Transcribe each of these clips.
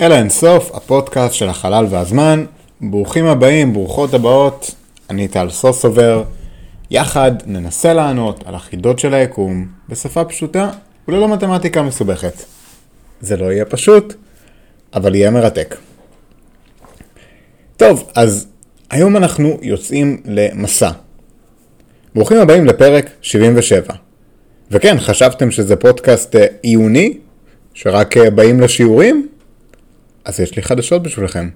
אל האינסוף, הפודקאסט של החלל והזמן. ברוכים הבאים, ברוכות הבאות, אני טל סוסובר. יחד ננסה לענות על החידות של היקום בשפה פשוטה וללא מתמטיקה מסובכת. זה לא יהיה פשוט, אבל יהיה מרתק. טוב, אז היום אנחנו יוצאים למסע. ברוכים הבאים לפרק 77. וכן, חשבתם שזה פודקאסט אה, עיוני? שרק אה, באים לשיעורים? אז יש לי חדשות בשבילכם.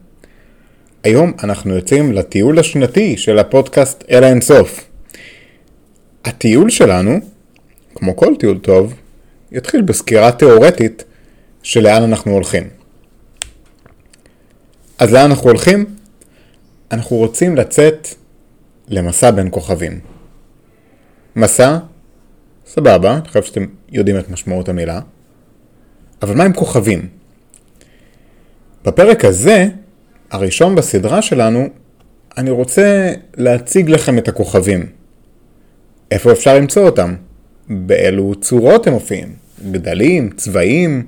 היום אנחנו יוצאים לטיול השנתי של הפודקאסט אל האינסוף. הטיול שלנו, כמו כל טיול טוב, יתחיל בסקירה תאורטית של לאן אנחנו הולכים. אז לאן אנחנו הולכים? אנחנו רוצים לצאת למסע בין כוכבים. מסע, סבבה, אני חושב שאתם יודעים את משמעות המילה, אבל מה עם כוכבים? בפרק הזה, הראשון בסדרה שלנו, אני רוצה להציג לכם את הכוכבים. איפה אפשר למצוא אותם? באילו צורות הם מופיעים? גדלים? צבעים?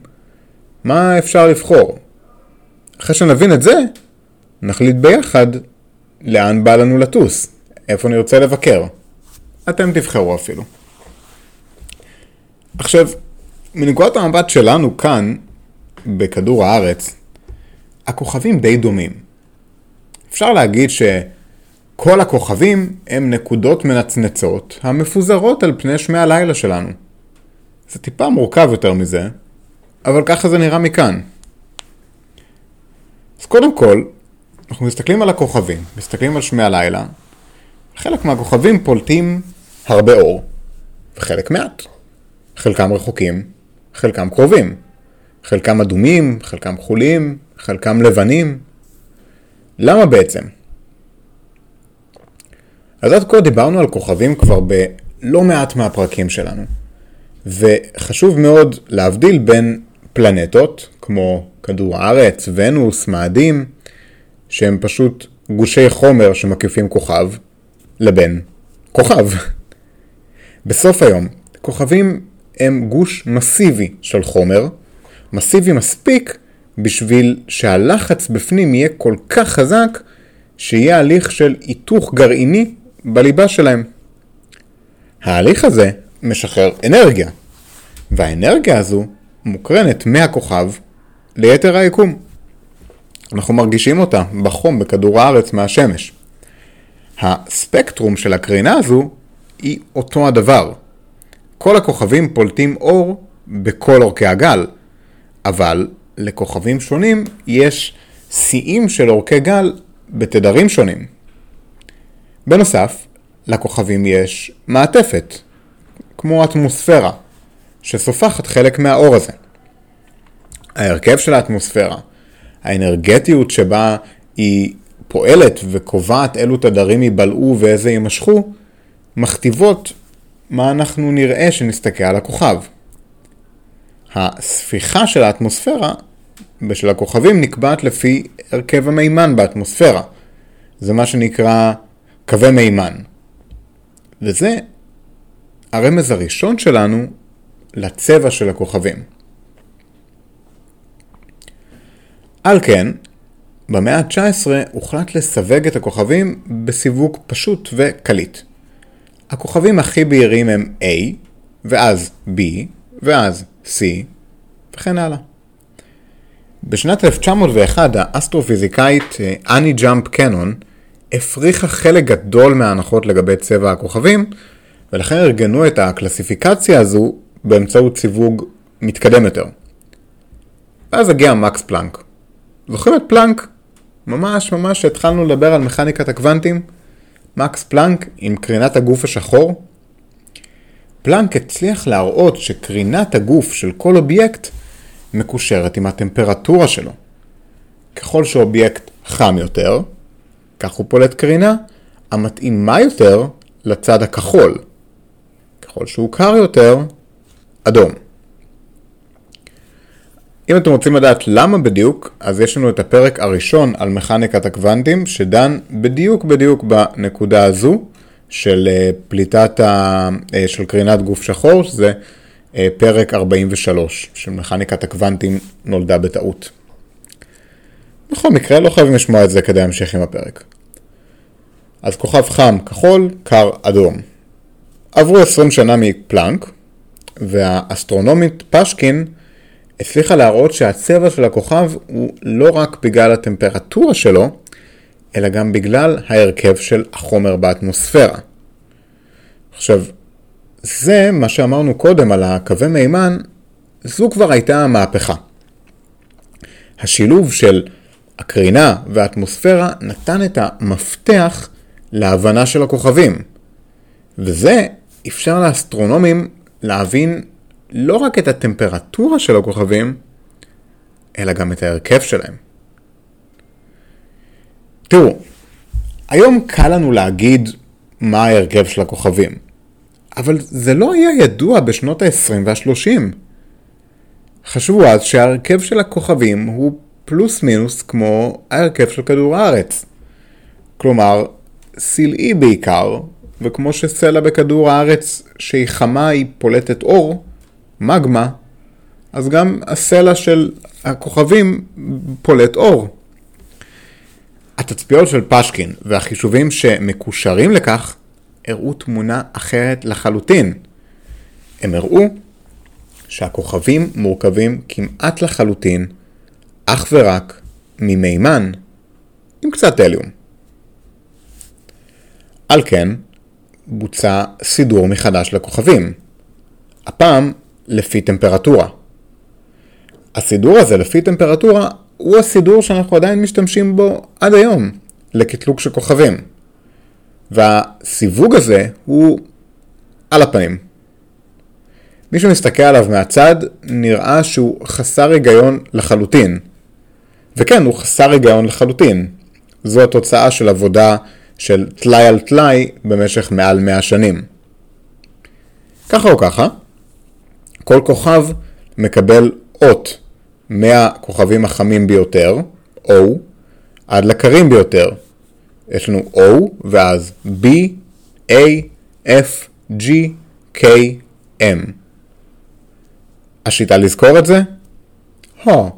מה אפשר לבחור? אחרי שנבין את זה, נחליט ביחד לאן בא לנו לטוס, איפה נרצה לבקר. אתם תבחרו אפילו. עכשיו, מנקודת המבט שלנו כאן, בכדור הארץ, הכוכבים די דומים. אפשר להגיד שכל הכוכבים הם נקודות מנצנצות המפוזרות על פני שמי הלילה שלנו. זה טיפה מורכב יותר מזה, אבל ככה זה נראה מכאן. אז קודם כל, אנחנו מסתכלים על הכוכבים, מסתכלים על שמי הלילה, חלק מהכוכבים פולטים הרבה אור, וחלק מעט. חלקם רחוקים, חלקם קרובים. חלקם אדומים, חלקם כחולים, חלקם לבנים. למה בעצם? אז עד כה דיברנו על כוכבים כבר בלא מעט מהפרקים שלנו. וחשוב מאוד להבדיל בין פלנטות, כמו כדור הארץ, ונוס, מאדים, שהם פשוט גושי חומר שמקיפים כוכב, לבין כוכב. בסוף היום, כוכבים הם גוש מסיבי של חומר, מסיבי מספיק בשביל שהלחץ בפנים יהיה כל כך חזק, שיהיה הליך של היתוך גרעיני בליבה שלהם. ההליך הזה משחרר אנרגיה, והאנרגיה הזו מוקרנת מהכוכב ליתר היקום. אנחנו מרגישים אותה בחום בכדור הארץ מהשמש. הספקטרום של הקרינה הזו היא אותו הדבר. כל הכוכבים פולטים אור בכל אורכי הגל, אבל לכוכבים שונים יש שיאים של אורכי גל בתדרים שונים. בנוסף, לכוכבים יש מעטפת, כמו אטמוספירה, שסופחת חלק מהאור הזה. ההרכב של האטמוספירה, האנרגטיות שבה היא פועלת וקובעת אילו תדרים ייבלעו ואיזה יימשכו, מכתיבות מה אנחנו נראה שנסתכל על הכוכב. הספיחה של האטמוספירה ושל הכוכבים נקבעת לפי הרכב המימן באטמוספירה. זה מה שנקרא קווי מימן. וזה הרמז הראשון שלנו לצבע של הכוכבים. על כן, במאה ה-19 הוחלט לסווג את הכוכבים בסיווג פשוט וקליט. הכוכבים הכי בהירים הם A, ואז B, ואז C, וכן הלאה. בשנת 1901 האסטרופיזיקאית אני ג'אמפ קנון הפריכה חלק גדול מההנחות לגבי צבע הכוכבים, ולכן ארגנו את הקלסיפיקציה הזו באמצעות סיווג מתקדם יותר. ואז הגיע מקס פלנק. זוכרים את פלנק? ממש ממש התחלנו לדבר על מכניקת הקוונטים. מקס פלנק עם קרינת הגוף השחור. פלנק הצליח להראות שקרינת הגוף של כל אובייקט מקושרת עם הטמפרטורה שלו. ככל שאובייקט חם יותר, כך הוא פולט קרינה המתאימה יותר לצד הכחול. ככל שהוא קר יותר, אדום. אם אתם רוצים לדעת למה בדיוק, אז יש לנו את הפרק הראשון על מכניקת הקוונטים, שדן בדיוק בדיוק בנקודה הזו של אה, פליטת ה... אה, של קרינת גוף שחור, שזה אה, פרק 43 של מכניקת הקוונטים נולדה בטעות. בכל מקרה, לא חייבים לשמוע את זה כדי להמשיך עם הפרק. אז כוכב חם כחול, קר אדום. עברו 20 שנה מפלנק, והאסטרונומית פשקין הצליחה להראות שהצבע של הכוכב הוא לא רק בגלל הטמפרטורה שלו, אלא גם בגלל ההרכב של החומר באטמוספירה. עכשיו, זה מה שאמרנו קודם על הקווי מימן, זו כבר הייתה המהפכה. השילוב של הקרינה והאטמוספירה נתן את המפתח להבנה של הכוכבים. וזה אפשר לאסטרונומים להבין לא רק את הטמפרטורה של הכוכבים, אלא גם את ההרכב שלהם. תראו, היום קל לנו להגיד מה ההרכב של הכוכבים, אבל זה לא היה ידוע בשנות ה-20 וה-30. חשבו אז שההרכב של הכוכבים הוא פלוס מינוס כמו ההרכב של כדור הארץ. כלומר, סלעי בעיקר, וכמו שסלע בכדור הארץ שהיא חמה היא פולטת אור, מגמה, אז גם הסלע של הכוכבים פולט אור. התצפיות של פשקין והחישובים שמקושרים לכך הראו תמונה אחרת לחלוטין. הם הראו שהכוכבים מורכבים כמעט לחלוטין אך ורק ממימן עם קצת הליום. על כן, בוצע סידור מחדש לכוכבים. הפעם לפי טמפרטורה. הסידור הזה לפי טמפרטורה הוא הסידור שאנחנו עדיין משתמשים בו עד היום לקטלוג של כוכבים. והסיווג הזה הוא על הפנים. מי שמסתכל עליו מהצד נראה שהוא חסר היגיון לחלוטין. וכן, הוא חסר היגיון לחלוטין. זו התוצאה של עבודה של טלאי על טלאי במשך מעל 100 שנים. ככה או ככה, כל כוכב מקבל אות מהכוכבים החמים ביותר, O, עד לקרים ביותר. יש לנו O ואז B, A, F, G, K, M. השיטה לזכור את זה? הו,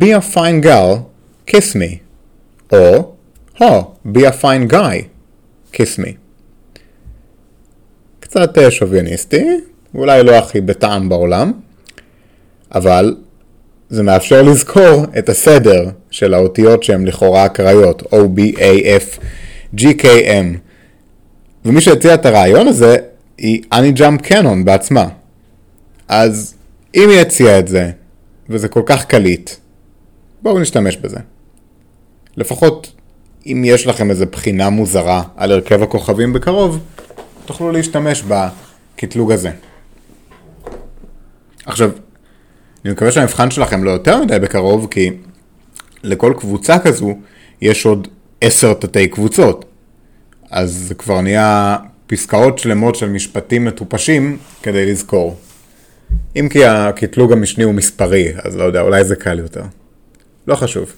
be a fine girl, kiss me. או, הו, be a fine guy, kiss me. קצת אה, שוביניסטי, אולי לא הכי בטעם בעולם, אבל זה מאפשר לזכור את הסדר של האותיות שהן לכאורה אקראיות, O, B, A, F, G, K, M. ומי שהציע את הרעיון הזה היא אני ג'אמפ קנון בעצמה. אז אם היא הציעה את זה, וזה כל כך קליט, בואו נשתמש בזה. לפחות אם יש לכם איזה בחינה מוזרה על הרכב הכוכבים בקרוב, תוכלו להשתמש בקטלוג הזה. עכשיו, אני מקווה שהמבחן שלכם לא יותר מדי בקרוב, כי לכל קבוצה כזו יש עוד עשר תתי קבוצות. אז זה כבר נהיה פסקאות שלמות של משפטים מטופשים כדי לזכור. אם כי הקטלוג המשני הוא מספרי, אז לא יודע, אולי זה קל יותר. לא חשוב.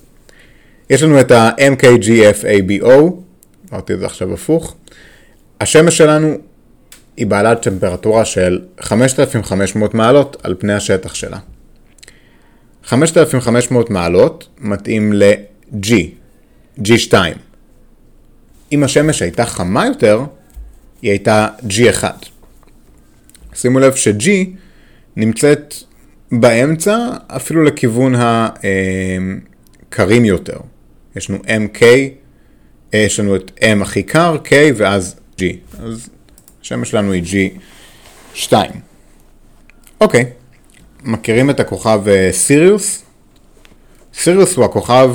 יש לנו את ה-MKGFABO, אמרתי את זה עכשיו הפוך. השמש שלנו היא בעלת טמפרטורה של 5,500 מעלות על פני השטח שלה. 5,500 מעלות מתאים ל-G, G2. אם השמש הייתה חמה יותר, היא הייתה G1. שימו לב ש-G נמצאת באמצע, אפילו לכיוון הקרים יותר. יש לנו MK, יש לנו את M הכי קר, K ואז G. אז השמש שלנו היא G2. אוקיי, מכירים את הכוכב אה, סיריוס? סיריוס הוא הכוכב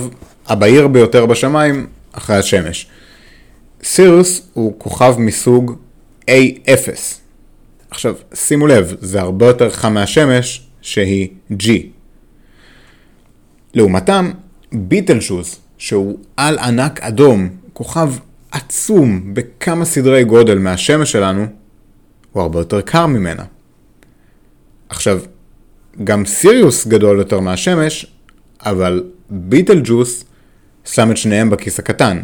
הבהיר ביותר בשמיים אחרי השמש. סיריוס הוא כוכב מסוג A0. עכשיו, שימו לב, זה הרבה יותר חם מהשמש שהיא G. לעומתם, ביטלשוס, שהוא על ענק אדום, כוכב עצום בכמה סדרי גודל מהשמש שלנו, הוא הרבה יותר קר ממנה. עכשיו, גם סיריוס גדול יותר מהשמש, אבל ביטלג'וס שם את שניהם בכיס הקטן.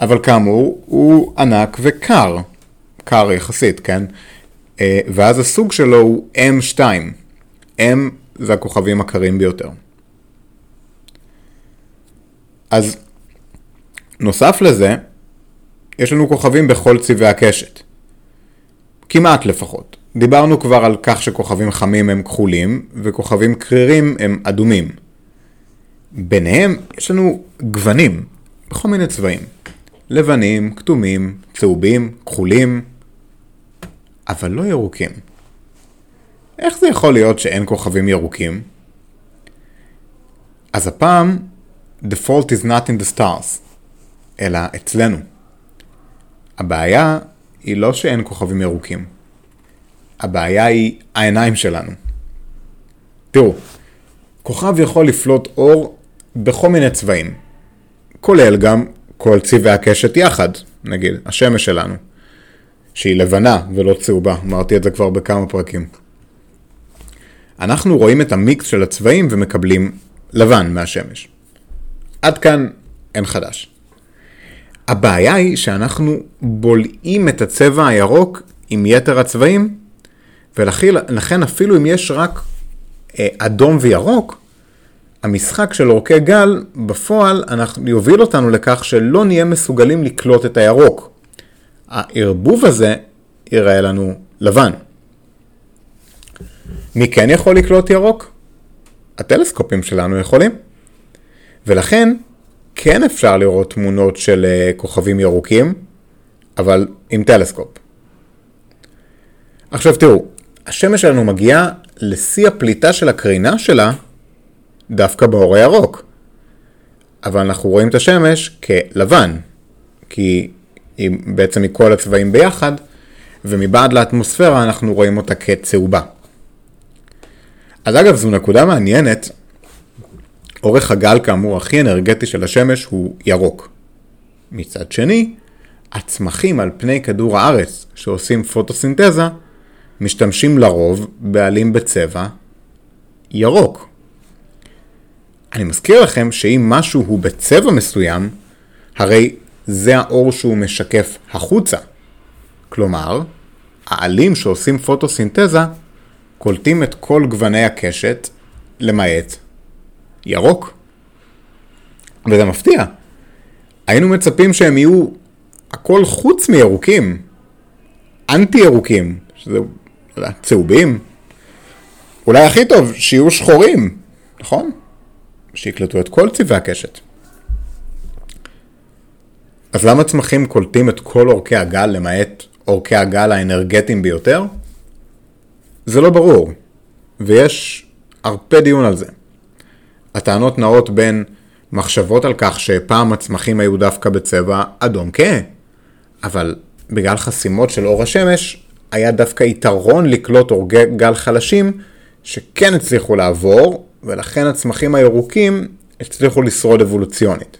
אבל כאמור, הוא ענק וקר. קר יחסית, כן? אה, ואז הסוג שלו הוא M2. M זה הכוכבים הקרים ביותר. אז נוסף לזה, יש לנו כוכבים בכל צבעי הקשת. כמעט לפחות. דיברנו כבר על כך שכוכבים חמים הם כחולים, וכוכבים קרירים הם אדומים. ביניהם יש לנו גוונים, בכל מיני צבעים. לבנים, כתומים, צהובים, כחולים, אבל לא ירוקים. איך זה יכול להיות שאין כוכבים ירוקים? אז הפעם, the fault is not in the stars, אלא אצלנו. הבעיה היא לא שאין כוכבים ירוקים. הבעיה היא העיניים שלנו. תראו, כוכב יכול לפלוט אור בכל מיני צבעים, כולל גם כל צבעי הקשת יחד, נגיד, השמש שלנו, שהיא לבנה ולא צהובה, אמרתי את זה כבר בכמה פרקים. אנחנו רואים את המיקס של הצבעים ומקבלים לבן מהשמש. עד כאן אין חדש. הבעיה היא שאנחנו בולעים את הצבע הירוק עם יתר הצבעים, ולכן אפילו אם יש רק אה, אדום וירוק, המשחק של אורכי גל בפועל אנחנו, יוביל אותנו לכך שלא נהיה מסוגלים לקלוט את הירוק. הערבוב הזה ייראה לנו לבן. מי כן יכול לקלוט ירוק? הטלסקופים שלנו יכולים. ולכן כן אפשר לראות תמונות של אה, כוכבים ירוקים, אבל עם טלסקופ. עכשיו תראו, השמש שלנו מגיעה לשיא הפליטה של הקרינה שלה דווקא באור הירוק. אבל אנחנו רואים את השמש כלבן, כי היא בעצם מכל הצבעים ביחד, ומבעד לאטמוספירה אנחנו רואים אותה כצהובה. אז אגב, זו נקודה מעניינת, אורך הגל כאמור הכי אנרגטי של השמש הוא ירוק. מצד שני, הצמחים על פני כדור הארץ שעושים פוטוסינתזה, משתמשים לרוב בעלים בצבע ירוק. אני מזכיר לכם שאם משהו הוא בצבע מסוים, הרי זה האור שהוא משקף החוצה. כלומר, העלים שעושים פוטוסינתזה קולטים את כל גווני הקשת, למעט ירוק. וזה מפתיע. היינו מצפים שהם יהיו הכל חוץ מירוקים. אנטי ירוקים, שזה צהובים. אולי הכי טוב, שיהיו שחורים, נכון? שיקלטו את כל צבעי הקשת. אז למה צמחים קולטים את כל אורכי הגל למעט אורכי הגל האנרגטיים ביותר? זה לא ברור, ויש הרבה דיון על זה. הטענות נעות בין מחשבות על כך שפעם הצמחים היו דווקא בצבע אדום כהה, אבל בגלל חסימות של אור השמש, היה דווקא יתרון לקלוט אורגי גל חלשים שכן הצליחו לעבור, ולכן הצמחים הירוקים הצליחו לשרוד אבולוציונית.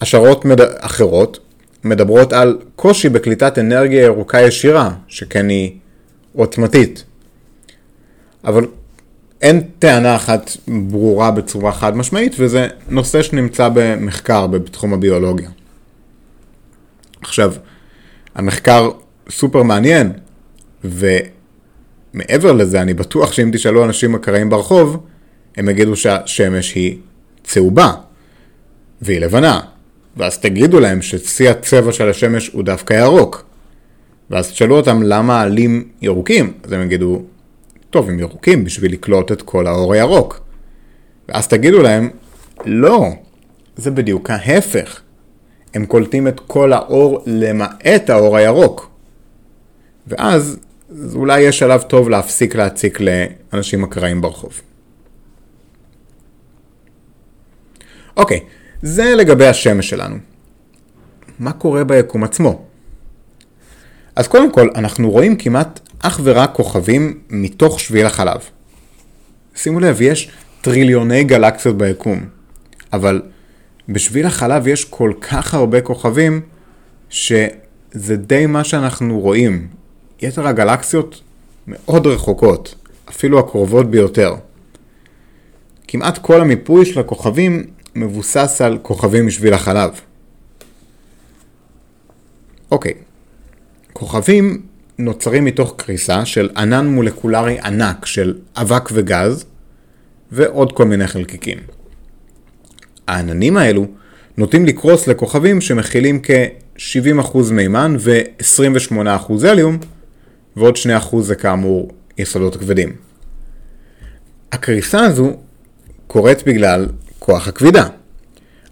השערות מד... אחרות מדברות על קושי בקליטת אנרגיה ירוקה ישירה, שכן היא עוצמתית. אבל אין טענה אחת ברורה בצורה חד משמעית, וזה נושא שנמצא במחקר בתחום הביולוגיה. עכשיו, המחקר סופר מעניין, ומעבר לזה, אני בטוח שאם תשאלו אנשים אקראיים ברחוב, הם יגידו שהשמש היא צהובה, והיא לבנה, ואז תגידו להם ששיא הצבע של השמש הוא דווקא ירוק. ואז תשאלו אותם למה העלים ירוקים, אז הם יגידו, טוב, הם ירוקים בשביל לקלוט את כל האור הירוק. ואז תגידו להם, לא, זה בדיוק ההפך. הם קולטים את כל האור למעט האור הירוק. ואז אז אולי יש שלב טוב להפסיק להציק לאנשים אקראיים ברחוב. אוקיי, זה לגבי השמש שלנו. מה קורה ביקום עצמו? אז קודם כל, אנחנו רואים כמעט אך ורק כוכבים מתוך שביל החלב. שימו לב, יש טריליוני גלקסיות ביקום, אבל בשביל החלב יש כל כך הרבה כוכבים, שזה די מה שאנחנו רואים. יתר הגלקסיות מאוד רחוקות, אפילו הקרובות ביותר. כמעט כל המיפוי של הכוכבים מבוסס על כוכבים משביל החלב. אוקיי, כוכבים נוצרים מתוך קריסה של ענן מולקולרי ענק של אבק וגז ועוד כל מיני חלקיקים. העננים האלו נוטים לקרוס לכוכבים שמכילים כ-70% מימן ו-28% הליום, ועוד 2% זה כאמור יסודות כבדים. הקריסה הזו קורית בגלל כוח הכבידה.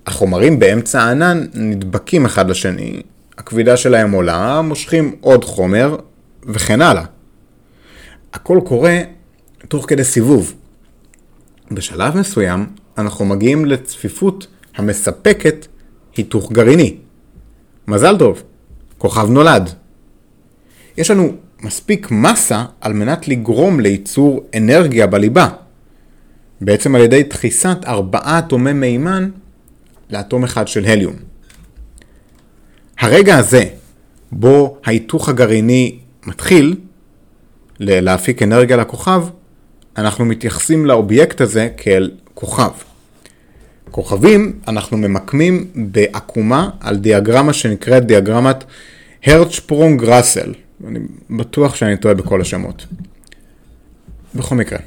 החומרים באמצע הענן נדבקים אחד לשני, הכבידה שלהם עולה, מושכים עוד חומר, וכן הלאה. הכל קורה תוך כדי סיבוב. בשלב מסוים אנחנו מגיעים לצפיפות המספקת היתוך גרעיני. מזל טוב, כוכב נולד. יש לנו מספיק מסה על מנת לגרום לייצור אנרגיה בליבה. בעצם על ידי דחיסת ארבעה אטומי מימן לאטום אחד של הליום. הרגע הזה, בו ההיתוך הגרעיני מתחיל להפיק אנרגיה לכוכב, אנחנו מתייחסים לאובייקט הזה כאל כוכב. כוכבים אנחנו ממקמים בעקומה על דיאגרמה שנקראת דיאגרמת הרצ'פרונג ראסל. אני בטוח שאני טועה בכל השמות. בכל מקרה,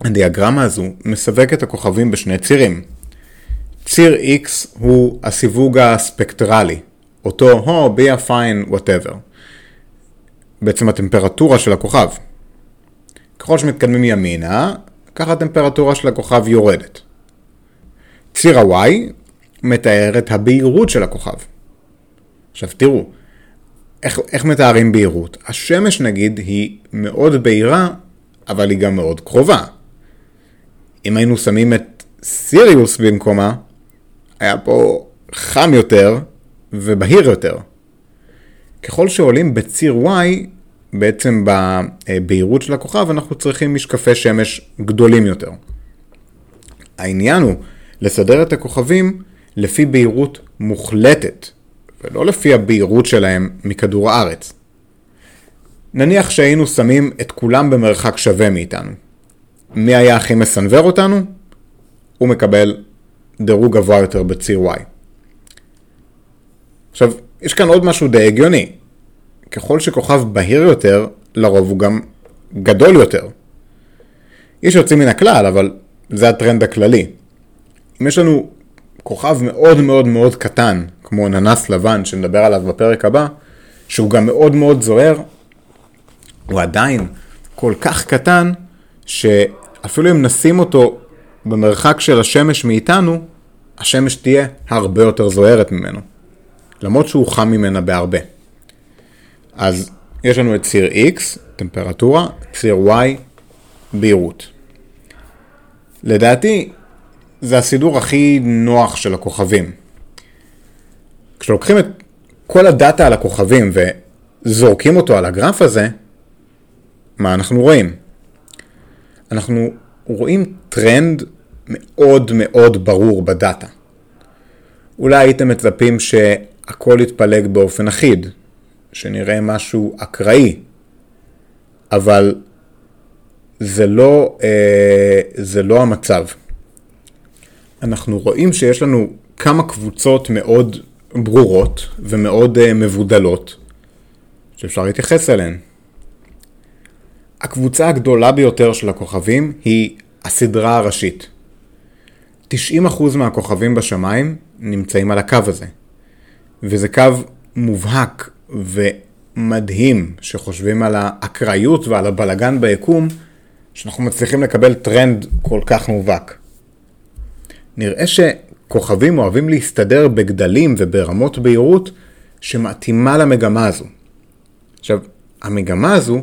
הדיאגרמה הזו מסווגת הכוכבים בשני צירים. ציר X הוא הסיווג הספקטרלי, אותו הו, be a fine, whatever. בעצם הטמפרטורה של הכוכב. ככל שמתקדמים ימינה, ככה הטמפרטורה של הכוכב יורדת. ציר ה-Y מתאר את הבהירות של הכוכב. עכשיו תראו, איך, איך מתארים בהירות? השמש נגיד היא מאוד בהירה, אבל היא גם מאוד קרובה. אם היינו שמים את סיריוס במקומה, היה פה חם יותר ובהיר יותר. ככל שעולים בציר Y, בעצם בבהירות של הכוכב, אנחנו צריכים משקפי שמש גדולים יותר. העניין הוא לסדר את הכוכבים לפי בהירות מוחלטת, ולא לפי הבהירות שלהם מכדור הארץ. נניח שהיינו שמים את כולם במרחק שווה מאיתנו. מי היה הכי מסנוור אותנו? הוא מקבל דירוג גבוה יותר בציר Y. עכשיו, יש כאן עוד משהו די הגיוני. ככל שכוכב בהיר יותר, לרוב הוא גם גדול יותר. יש יוצאים מן הכלל, אבל זה הטרנד הכללי. אם יש לנו כוכב מאוד מאוד מאוד קטן, כמו ננס לבן, שנדבר עליו בפרק הבא, שהוא גם מאוד מאוד זוהר, הוא עדיין כל כך קטן, שאפילו אם נשים אותו במרחק של השמש מאיתנו, השמש תהיה הרבה יותר זוהרת ממנו. למרות שהוא חם ממנה בהרבה. אז יש לנו את ציר X, טמפרטורה, ציר Y, בהירות. לדעתי, זה הסידור הכי נוח של הכוכבים. כשלוקחים את כל הדאטה על הכוכבים וזורקים אותו על הגרף הזה, מה אנחנו רואים? אנחנו רואים טרנד מאוד מאוד ברור בדאטה. אולי הייתם מצפים שהכל יתפלג באופן אחיד, שנראה משהו אקראי, אבל זה לא, אה, זה לא המצב. אנחנו רואים שיש לנו כמה קבוצות מאוד ברורות ומאוד uh, מבודלות שאפשר להתייחס אליהן. הקבוצה הגדולה ביותר של הכוכבים היא הסדרה הראשית. 90% מהכוכבים בשמיים נמצאים על הקו הזה. וזה קו מובהק ומדהים שחושבים על האקראיות ועל הבלגן ביקום, שאנחנו מצליחים לקבל טרנד כל כך מובהק. נראה שכוכבים אוהבים להסתדר בגדלים וברמות בהירות שמתאימה למגמה הזו. עכשיו, המגמה הזו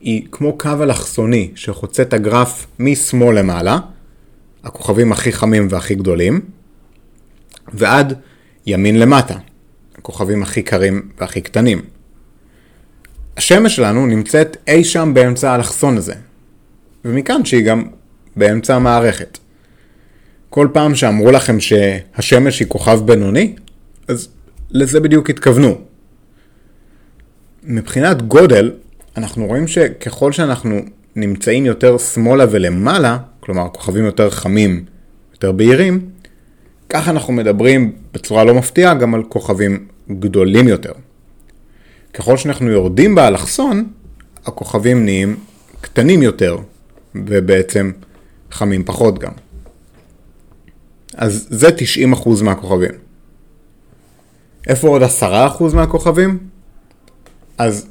היא כמו קו אלכסוני שחוצה את הגרף משמאל למעלה, הכוכבים הכי חמים והכי גדולים, ועד ימין למטה, הכוכבים הכי קרים והכי קטנים. השמש שלנו נמצאת אי שם באמצע האלכסון הזה, ומכאן שהיא גם באמצע המערכת. כל פעם שאמרו לכם שהשמש היא כוכב בינוני, אז לזה בדיוק התכוונו. מבחינת גודל, אנחנו רואים שככל שאנחנו נמצאים יותר שמאלה ולמעלה, כלומר כוכבים יותר חמים, יותר בהירים, ככה אנחנו מדברים בצורה לא מפתיעה גם על כוכבים גדולים יותר. ככל שאנחנו יורדים באלכסון, הכוכבים נהיים קטנים יותר, ובעצם חמים פחות גם. אז זה 90% מהכוכבים. איפה עוד 10% מהכוכבים? אז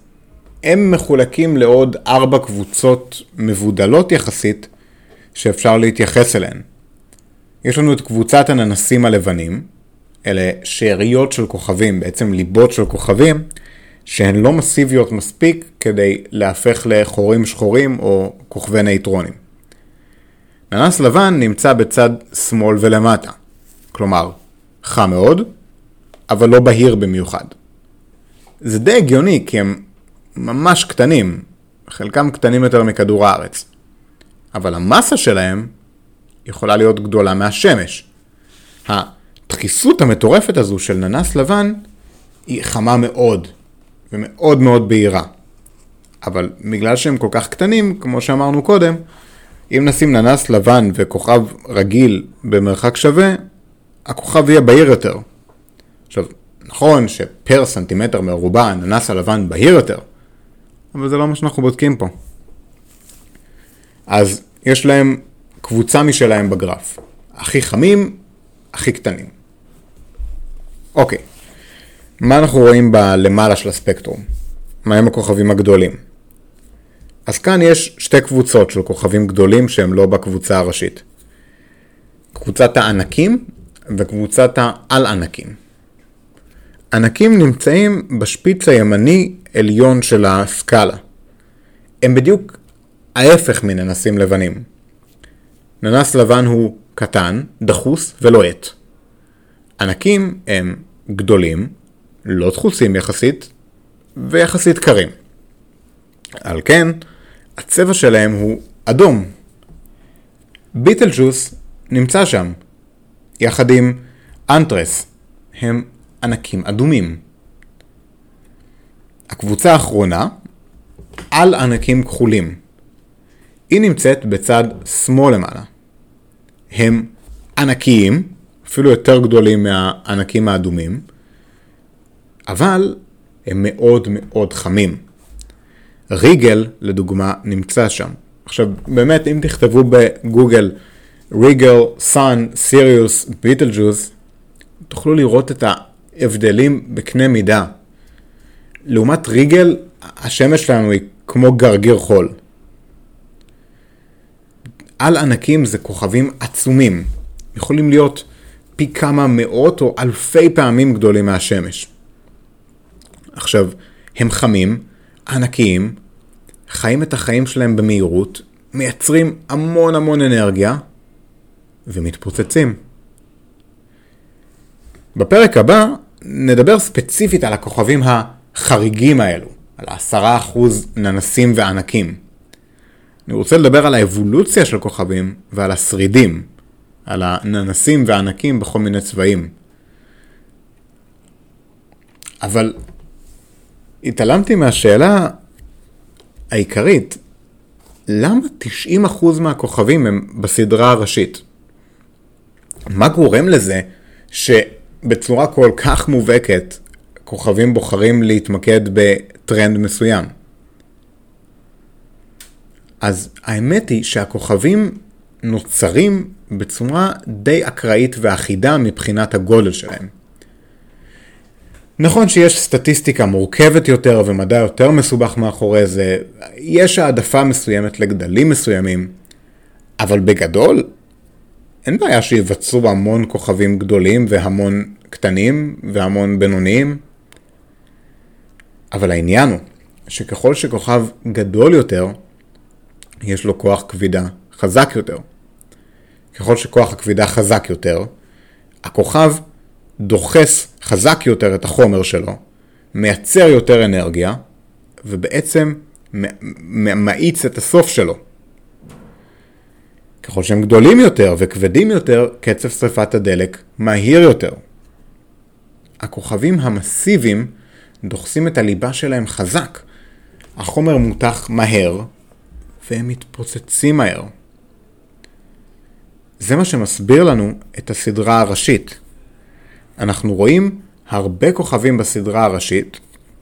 הם מחולקים לעוד ארבע קבוצות מבודלות יחסית שאפשר להתייחס אליהן. יש לנו את קבוצת הננסים הלבנים, אלה שאריות של כוכבים, בעצם ליבות של כוכבים, שהן לא מסיביות מספיק כדי להפך לחורים שחורים או כוכבי נייטרונים. ננס לבן נמצא בצד שמאל ולמטה, כלומר, חם מאוד, אבל לא בהיר במיוחד. זה די הגיוני כי הם ממש קטנים, חלקם קטנים יותר מכדור הארץ. אבל המסה שלהם יכולה להיות גדולה מהשמש. הדחיסות המטורפת הזו של ננס לבן היא חמה מאוד, ומאוד מאוד בהירה. אבל בגלל שהם כל כך קטנים, כמו שאמרנו קודם, אם נשים ננס לבן וכוכב רגיל במרחק שווה, הכוכב יהיה בהיר יותר. עכשיו, נכון שפר סנטימטר מרובע הננס הלבן בהיר יותר, אבל זה לא מה שאנחנו בודקים פה. אז יש להם קבוצה משלהם בגרף. הכי חמים, הכי קטנים. אוקיי, מה אנחנו רואים בלמעלה של הספקטרום? מהם הכוכבים הגדולים? אז כאן יש שתי קבוצות של כוכבים גדולים שהם לא בקבוצה הראשית. קבוצת הענקים וקבוצת העל-ענקים. ענקים נמצאים בשפיץ הימני עליון של הסקאלה. הם בדיוק ההפך מננסים לבנים. ננס לבן הוא קטן, דחוס ולוהט. ענקים הם גדולים, לא דחוסים יחסית, ויחסית קרים. על כן, הצבע שלהם הוא אדום. ביטלג'וס נמצא שם, יחד עם אנטרס, הם ענקים אדומים. הקבוצה האחרונה, על ענקים כחולים. היא נמצאת בצד שמאל למעלה. הם ענקיים, אפילו יותר גדולים מהענקים האדומים, אבל הם מאוד מאוד חמים. ריגל, לדוגמה, נמצא שם. עכשיו, באמת, אם תכתבו בגוגל ריגל, סאן, סיריוס, ביטלג'וס, תוכלו לראות את ההבדלים בקנה מידה. לעומת ריגל, השמש שלנו היא כמו גרגיר חול. על ענקים זה כוכבים עצומים. יכולים להיות פי כמה מאות או אלפי פעמים גדולים מהשמש. עכשיו, הם חמים, ענקיים, חיים את החיים שלהם במהירות, מייצרים המון המון אנרגיה, ומתפוצצים. בפרק הבא נדבר ספציפית על הכוכבים החריגים האלו, על העשרה אחוז ננסים וענקים. אני רוצה לדבר על האבולוציה של כוכבים ועל השרידים, על הננסים והענקים בכל מיני צבעים. אבל התעלמתי מהשאלה העיקרית, למה 90% מהכוכבים הם בסדרה הראשית? מה גורם לזה שבצורה כל כך מובהקת כוכבים בוחרים להתמקד בטרנד מסוים? אז האמת היא שהכוכבים נוצרים בצורה די אקראית ואחידה מבחינת הגודל שלהם. נכון שיש סטטיסטיקה מורכבת יותר ומדע יותר מסובך מאחורי זה, יש העדפה מסוימת לגדלים מסוימים, אבל בגדול, אין בעיה שיווצרו המון כוכבים גדולים והמון קטנים והמון בינוניים. אבל העניין הוא שככל שכוכב גדול יותר, יש לו כוח כבידה חזק יותר. ככל שכוח הכבידה חזק יותר, הכוכב דוחס חזק יותר את החומר שלו, מייצר יותר אנרגיה, ובעצם מאיץ את הסוף שלו. ככל שהם גדולים יותר וכבדים יותר, קצב שרפת הדלק מהיר יותר. הכוכבים המסיביים דוחסים את הליבה שלהם חזק. החומר מותח מהר, והם מתפוצצים מהר. זה מה שמסביר לנו את הסדרה הראשית. אנחנו רואים הרבה כוכבים בסדרה הראשית,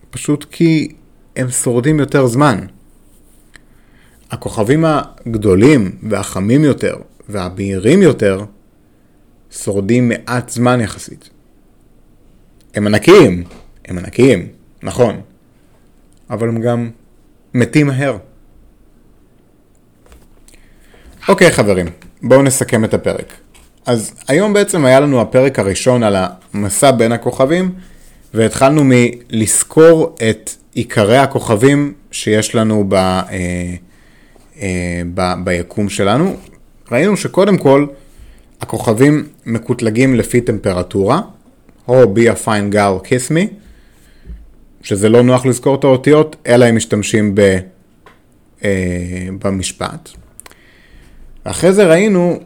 פשוט כי הם שורדים יותר זמן. הכוכבים הגדולים והחמים יותר והבהירים יותר שורדים מעט זמן יחסית. הם ענקיים, הם ענקיים, נכון, אבל הם גם מתים מהר. אוקיי חברים, בואו נסכם את הפרק. אז היום בעצם היה לנו הפרק הראשון על המסע בין הכוכבים, והתחלנו מלסקור את עיקרי הכוכבים שיש לנו ב, אה, אה, ב, ביקום שלנו. ראינו שקודם כל, הכוכבים מקוטלגים לפי טמפרטורה, או be a fine girl kiss me, שזה לא נוח לזכור את האותיות, אלא אם משתמשים ב, אה, במשפט. ואחרי זה ראינו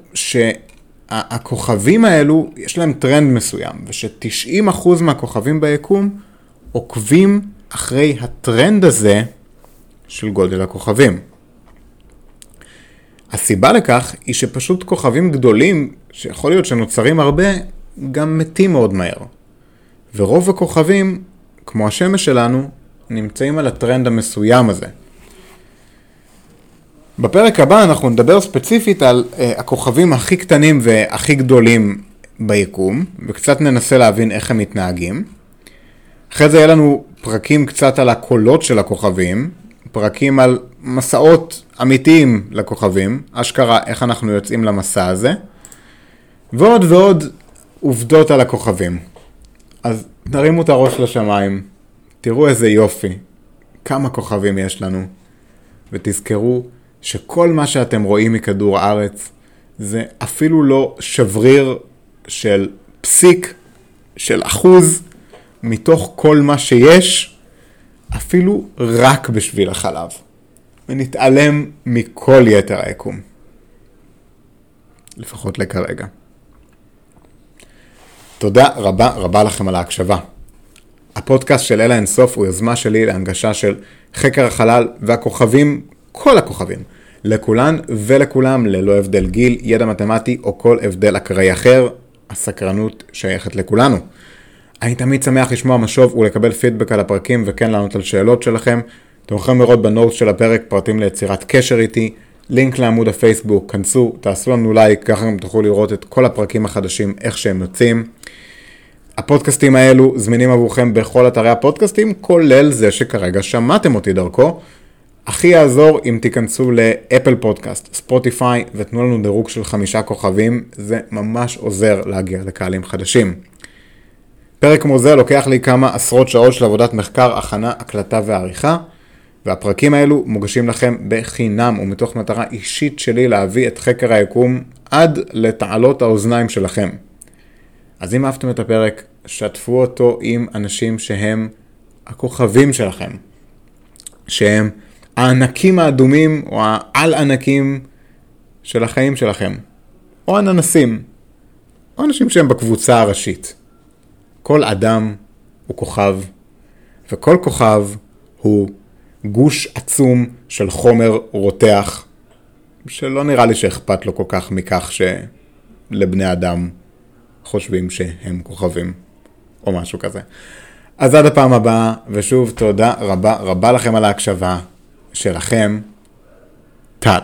שהכוכבים האלו, יש להם טרנד מסוים, וש-90% מהכוכבים ביקום עוקבים אחרי הטרנד הזה של גודל הכוכבים. הסיבה לכך היא שפשוט כוכבים גדולים, שיכול להיות שנוצרים הרבה, גם מתים מאוד מהר. ורוב הכוכבים, כמו השמש שלנו, נמצאים על הטרנד המסוים הזה. בפרק הבא אנחנו נדבר ספציפית על uh, הכוכבים הכי קטנים והכי גדולים ביקום, וקצת ננסה להבין איך הם מתנהגים. אחרי זה יהיה לנו פרקים קצת על הקולות של הכוכבים, פרקים על מסעות אמיתיים לכוכבים, אשכרה איך אנחנו יוצאים למסע הזה, ועוד ועוד עובדות על הכוכבים. אז תרימו את הראש לשמיים, תראו איזה יופי, כמה כוכבים יש לנו, ותזכרו שכל מה שאתם רואים מכדור הארץ זה אפילו לא שבריר של פסיק, של אחוז, מתוך כל מה שיש, אפילו רק בשביל החלב. ונתעלם מכל יתר היקום. לפחות לכרגע. תודה רבה רבה לכם על ההקשבה. הפודקאסט של אלה אינסוף הוא יוזמה שלי להנגשה של חקר החלל והכוכבים, כל הכוכבים, לכולן ולכולם ללא הבדל גיל, ידע מתמטי או כל הבדל אקראי אחר, הסקרנות שייכת לכולנו. אני תמיד שמח לשמוע משוב ולקבל פידבק על הפרקים וכן לענות על שאלות שלכם. אתם יכולים לראות בנוטס של הפרק פרטים ליצירת קשר איתי, לינק לעמוד הפייסבוק, כנסו, תעשו לנו לייק, ככה גם תוכלו לראות את כל הפרקים החדשים, איך שהם יוצאים. הפודקאסטים האלו זמינים עבורכם בכל אתרי הפודקאסטים, כולל זה שכרגע שמעתם אותי דרכו. הכי יעזור אם תיכנסו לאפל פודקאסט, ספוטיפיי ותנו לנו דירוג של חמישה כוכבים, זה ממש עוזר להגיע לקהלים חדשים. פרק כמו זה לוקח לי כמה עשרות שעות של עבודת מחקר, הכנה, הקלטה ועריכה, והפרקים האלו מוגשים לכם בחינם ומתוך מטרה אישית שלי להביא את חקר היקום עד לתעלות האוזניים שלכם. אז אם אהבתם את הפרק, שתפו אותו עם אנשים שהם הכוכבים שלכם, שהם הענקים האדומים או העל ענקים של החיים שלכם, או הננסים, או אנשים שהם בקבוצה הראשית. כל אדם הוא כוכב, וכל כוכב הוא גוש עצום של חומר רותח, שלא נראה לי שאכפת לו כל כך מכך שלבני אדם חושבים שהם כוכבים, או משהו כזה. אז עד הפעם הבאה, ושוב תודה רבה רבה לכם על ההקשבה שלכם, טל.